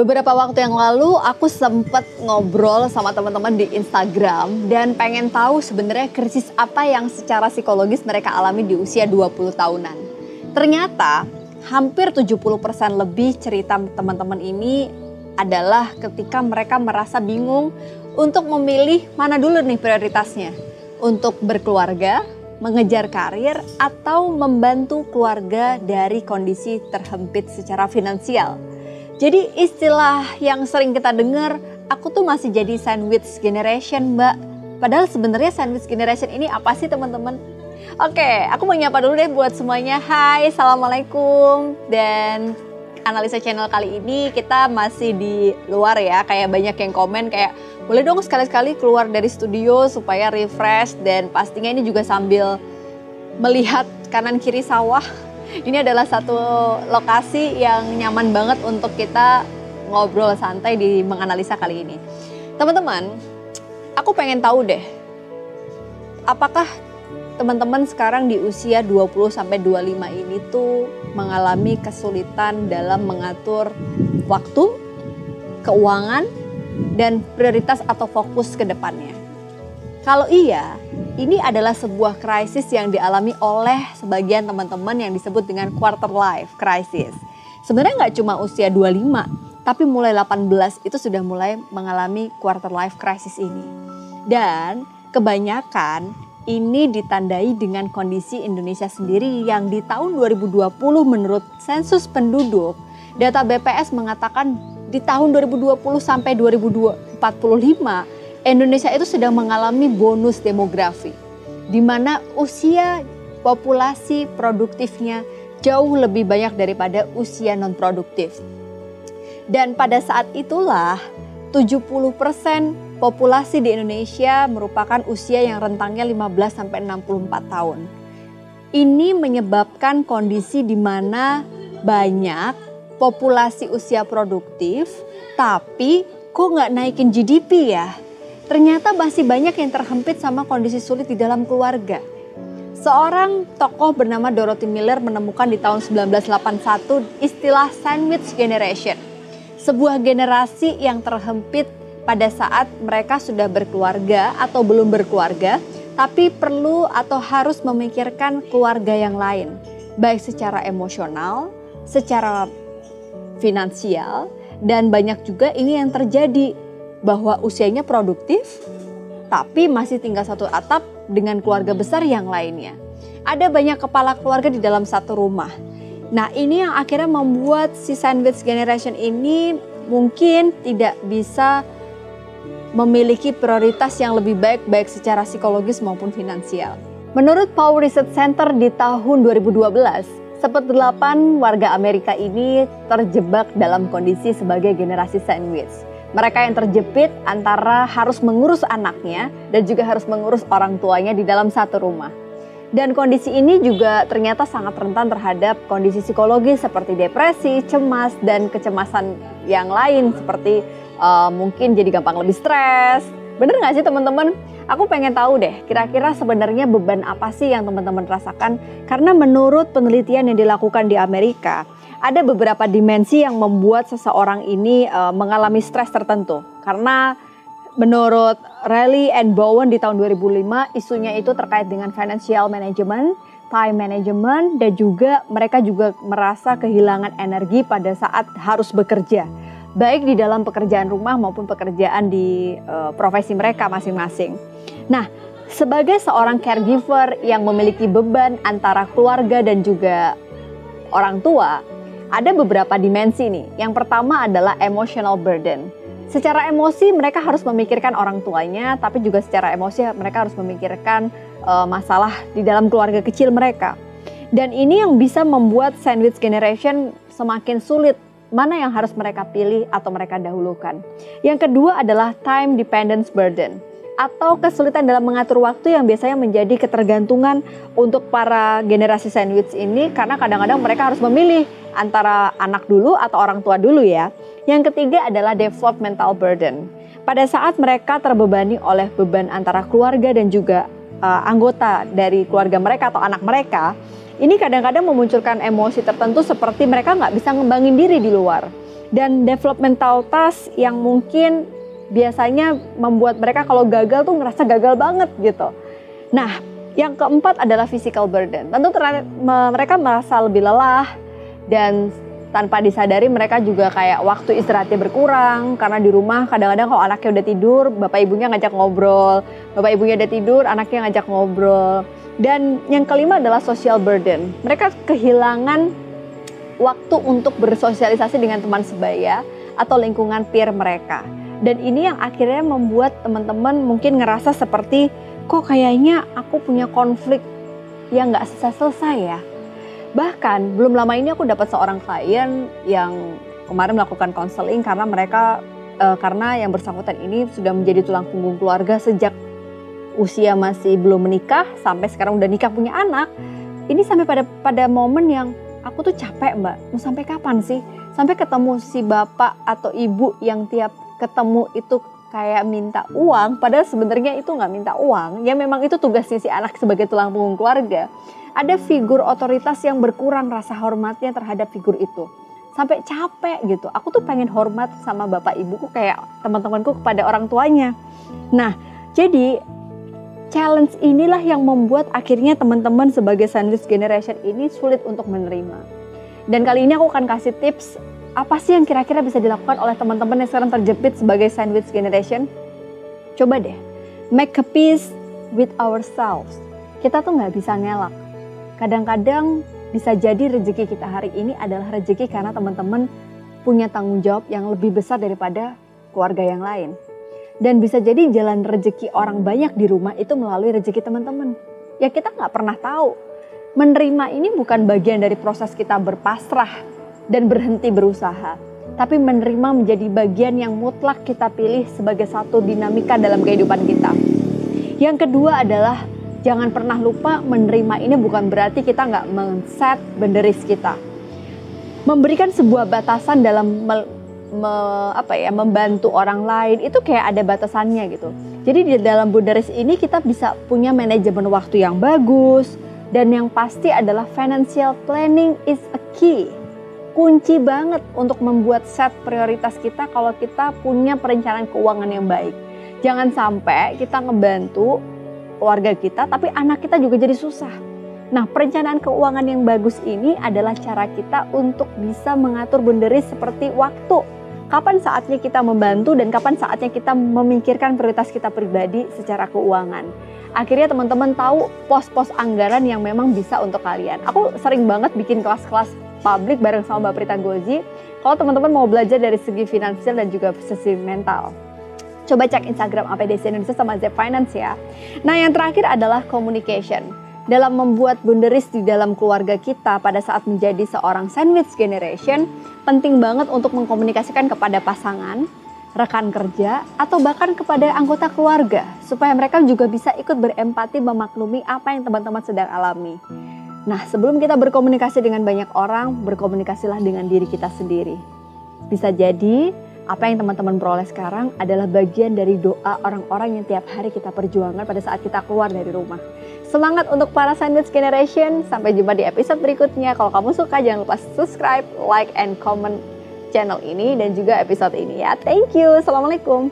Beberapa waktu yang lalu aku sempat ngobrol sama teman-teman di Instagram dan pengen tahu sebenarnya krisis apa yang secara psikologis mereka alami di usia 20 tahunan. Ternyata hampir 70% lebih cerita teman-teman ini adalah ketika mereka merasa bingung untuk memilih mana dulu nih prioritasnya. Untuk berkeluarga, mengejar karir, atau membantu keluarga dari kondisi terhempit secara finansial. Jadi istilah yang sering kita dengar, aku tuh masih jadi sandwich generation mbak. Padahal sebenarnya sandwich generation ini apa sih teman-teman? Oke, aku mau nyapa dulu deh buat semuanya. Hai, Assalamualaikum. Dan analisa channel kali ini kita masih di luar ya. Kayak banyak yang komen kayak, boleh dong sekali-sekali keluar dari studio supaya refresh. Dan pastinya ini juga sambil melihat kanan kiri sawah ini adalah satu lokasi yang nyaman banget untuk kita ngobrol santai di menganalisa kali ini. Teman-teman, aku pengen tahu deh, apakah teman-teman sekarang di usia 20 sampai 25 ini tuh mengalami kesulitan dalam mengatur waktu, keuangan, dan prioritas atau fokus ke depannya? Kalau iya, ini adalah sebuah krisis yang dialami oleh sebagian teman-teman yang disebut dengan quarter life crisis. Sebenarnya nggak cuma usia 25, tapi mulai 18 itu sudah mulai mengalami quarter life crisis ini. Dan kebanyakan ini ditandai dengan kondisi Indonesia sendiri yang di tahun 2020 menurut sensus penduduk, data BPS mengatakan di tahun 2020 sampai 2045 Indonesia itu sedang mengalami bonus demografi, di mana usia populasi produktifnya jauh lebih banyak daripada usia non-produktif. Dan pada saat itulah 70% populasi di Indonesia merupakan usia yang rentangnya 15 sampai 64 tahun. Ini menyebabkan kondisi di mana banyak populasi usia produktif, tapi kok nggak naikin GDP ya? Ternyata masih banyak yang terhempit sama kondisi sulit di dalam keluarga. Seorang tokoh bernama Dorothy Miller menemukan di tahun 1981 istilah sandwich generation. Sebuah generasi yang terhempit pada saat mereka sudah berkeluarga atau belum berkeluarga, tapi perlu atau harus memikirkan keluarga yang lain, baik secara emosional, secara finansial, dan banyak juga ini yang terjadi bahwa usianya produktif, tapi masih tinggal satu atap dengan keluarga besar yang lainnya. Ada banyak kepala keluarga di dalam satu rumah. Nah, ini yang akhirnya membuat si sandwich generation ini mungkin tidak bisa memiliki prioritas yang lebih baik baik secara psikologis maupun finansial. Menurut Pew Research Center di tahun 2012, seperdelapan warga Amerika ini terjebak dalam kondisi sebagai generasi sandwich. Mereka yang terjepit antara harus mengurus anaknya dan juga harus mengurus orang tuanya di dalam satu rumah. Dan kondisi ini juga ternyata sangat rentan terhadap kondisi psikologis seperti depresi, cemas, dan kecemasan yang lain seperti uh, mungkin jadi gampang lebih stres. Bener gak sih teman-teman? Aku pengen tahu deh, kira-kira sebenarnya beban apa sih yang teman-teman rasakan? Karena menurut penelitian yang dilakukan di Amerika, ada beberapa dimensi yang membuat seseorang ini uh, mengalami stres tertentu. Karena menurut Riley and Bowen di tahun 2005 isunya itu terkait dengan financial management, time management dan juga mereka juga merasa kehilangan energi pada saat harus bekerja. Baik di dalam pekerjaan rumah maupun pekerjaan di uh, profesi mereka masing-masing. Nah, sebagai seorang caregiver yang memiliki beban antara keluarga dan juga orang tua, ada beberapa dimensi nih. Yang pertama adalah emotional burden. Secara emosi mereka harus memikirkan orang tuanya, tapi juga secara emosi mereka harus memikirkan uh, masalah di dalam keluarga kecil mereka. Dan ini yang bisa membuat sandwich generation semakin sulit mana yang harus mereka pilih atau mereka dahulukan. Yang kedua adalah time dependence burden atau kesulitan dalam mengatur waktu yang biasanya menjadi ketergantungan untuk para generasi sandwich ini karena kadang-kadang mereka harus memilih antara anak dulu atau orang tua dulu ya. Yang ketiga adalah developmental burden. Pada saat mereka terbebani oleh beban antara keluarga dan juga uh, anggota dari keluarga mereka atau anak mereka, ini kadang-kadang memunculkan emosi tertentu seperti mereka nggak bisa ngembangin diri di luar dan developmental task yang mungkin biasanya membuat mereka kalau gagal tuh ngerasa gagal banget gitu. Nah, yang keempat adalah physical burden. Tentu mereka merasa lebih lelah dan tanpa disadari mereka juga kayak waktu istirahatnya berkurang karena di rumah kadang-kadang kalau anaknya udah tidur, bapak ibunya ngajak ngobrol, bapak ibunya udah tidur, anaknya ngajak ngobrol. Dan yang kelima adalah social burden. Mereka kehilangan waktu untuk bersosialisasi dengan teman sebaya atau lingkungan peer mereka. Dan ini yang akhirnya membuat teman-teman mungkin ngerasa seperti kok kayaknya aku punya konflik yang nggak selesai-selesai ya. Bahkan belum lama ini aku dapat seorang klien yang kemarin melakukan konseling karena mereka uh, karena yang bersangkutan ini sudah menjadi tulang punggung keluarga sejak usia masih belum menikah sampai sekarang udah nikah punya anak. Ini sampai pada pada momen yang aku tuh capek mbak, mau sampai kapan sih? Sampai ketemu si bapak atau ibu yang tiap ketemu itu kayak minta uang, padahal sebenarnya itu nggak minta uang. Ya memang itu tugasnya si anak sebagai tulang punggung keluarga. Ada figur otoritas yang berkurang rasa hormatnya terhadap figur itu. Sampai capek gitu. Aku tuh pengen hormat sama bapak ibuku kayak teman-temanku kepada orang tuanya. Nah, jadi challenge inilah yang membuat akhirnya teman-teman sebagai sandwich generation ini sulit untuk menerima. Dan kali ini aku akan kasih tips apa sih yang kira-kira bisa dilakukan oleh teman-teman yang sekarang terjepit sebagai sandwich generation. Coba deh, make a peace with ourselves. Kita tuh nggak bisa ngelak. Kadang-kadang bisa jadi rezeki kita hari ini adalah rezeki karena teman-teman punya tanggung jawab yang lebih besar daripada keluarga yang lain. Dan bisa jadi jalan rezeki orang banyak di rumah itu melalui rezeki teman-teman. Ya kita nggak pernah tahu. Menerima ini bukan bagian dari proses kita berpasrah dan berhenti berusaha. Tapi menerima menjadi bagian yang mutlak kita pilih sebagai satu dinamika dalam kehidupan kita. Yang kedua adalah jangan pernah lupa menerima ini bukan berarti kita nggak men-set benderis kita. Memberikan sebuah batasan dalam me, apa ya membantu orang lain itu kayak ada batasannya gitu. Jadi di dalam boundaries ini kita bisa punya manajemen waktu yang bagus dan yang pasti adalah financial planning is a key. Kunci banget untuk membuat set prioritas kita kalau kita punya perencanaan keuangan yang baik. Jangan sampai kita ngebantu keluarga kita tapi anak kita juga jadi susah. Nah, perencanaan keuangan yang bagus ini adalah cara kita untuk bisa mengatur boundaries seperti waktu kapan saatnya kita membantu dan kapan saatnya kita memikirkan prioritas kita pribadi secara keuangan. Akhirnya teman-teman tahu pos-pos anggaran yang memang bisa untuk kalian. Aku sering banget bikin kelas-kelas publik bareng sama Mbak Prita Gozi. Kalau teman-teman mau belajar dari segi finansial dan juga segi mental. Coba cek Instagram APDC Indonesia sama Zep Finance ya. Nah yang terakhir adalah communication dalam membuat boundaries di dalam keluarga kita pada saat menjadi seorang sandwich generation, penting banget untuk mengkomunikasikan kepada pasangan, rekan kerja, atau bahkan kepada anggota keluarga, supaya mereka juga bisa ikut berempati memaklumi apa yang teman-teman sedang alami. Nah, sebelum kita berkomunikasi dengan banyak orang, berkomunikasilah dengan diri kita sendiri. Bisa jadi apa yang teman-teman peroleh sekarang adalah bagian dari doa orang-orang yang tiap hari kita perjuangkan pada saat kita keluar dari rumah. Semangat untuk para Sandwich Generation. Sampai jumpa di episode berikutnya. Kalau kamu suka jangan lupa subscribe, like, and comment channel ini dan juga episode ini ya. Thank you. Assalamualaikum.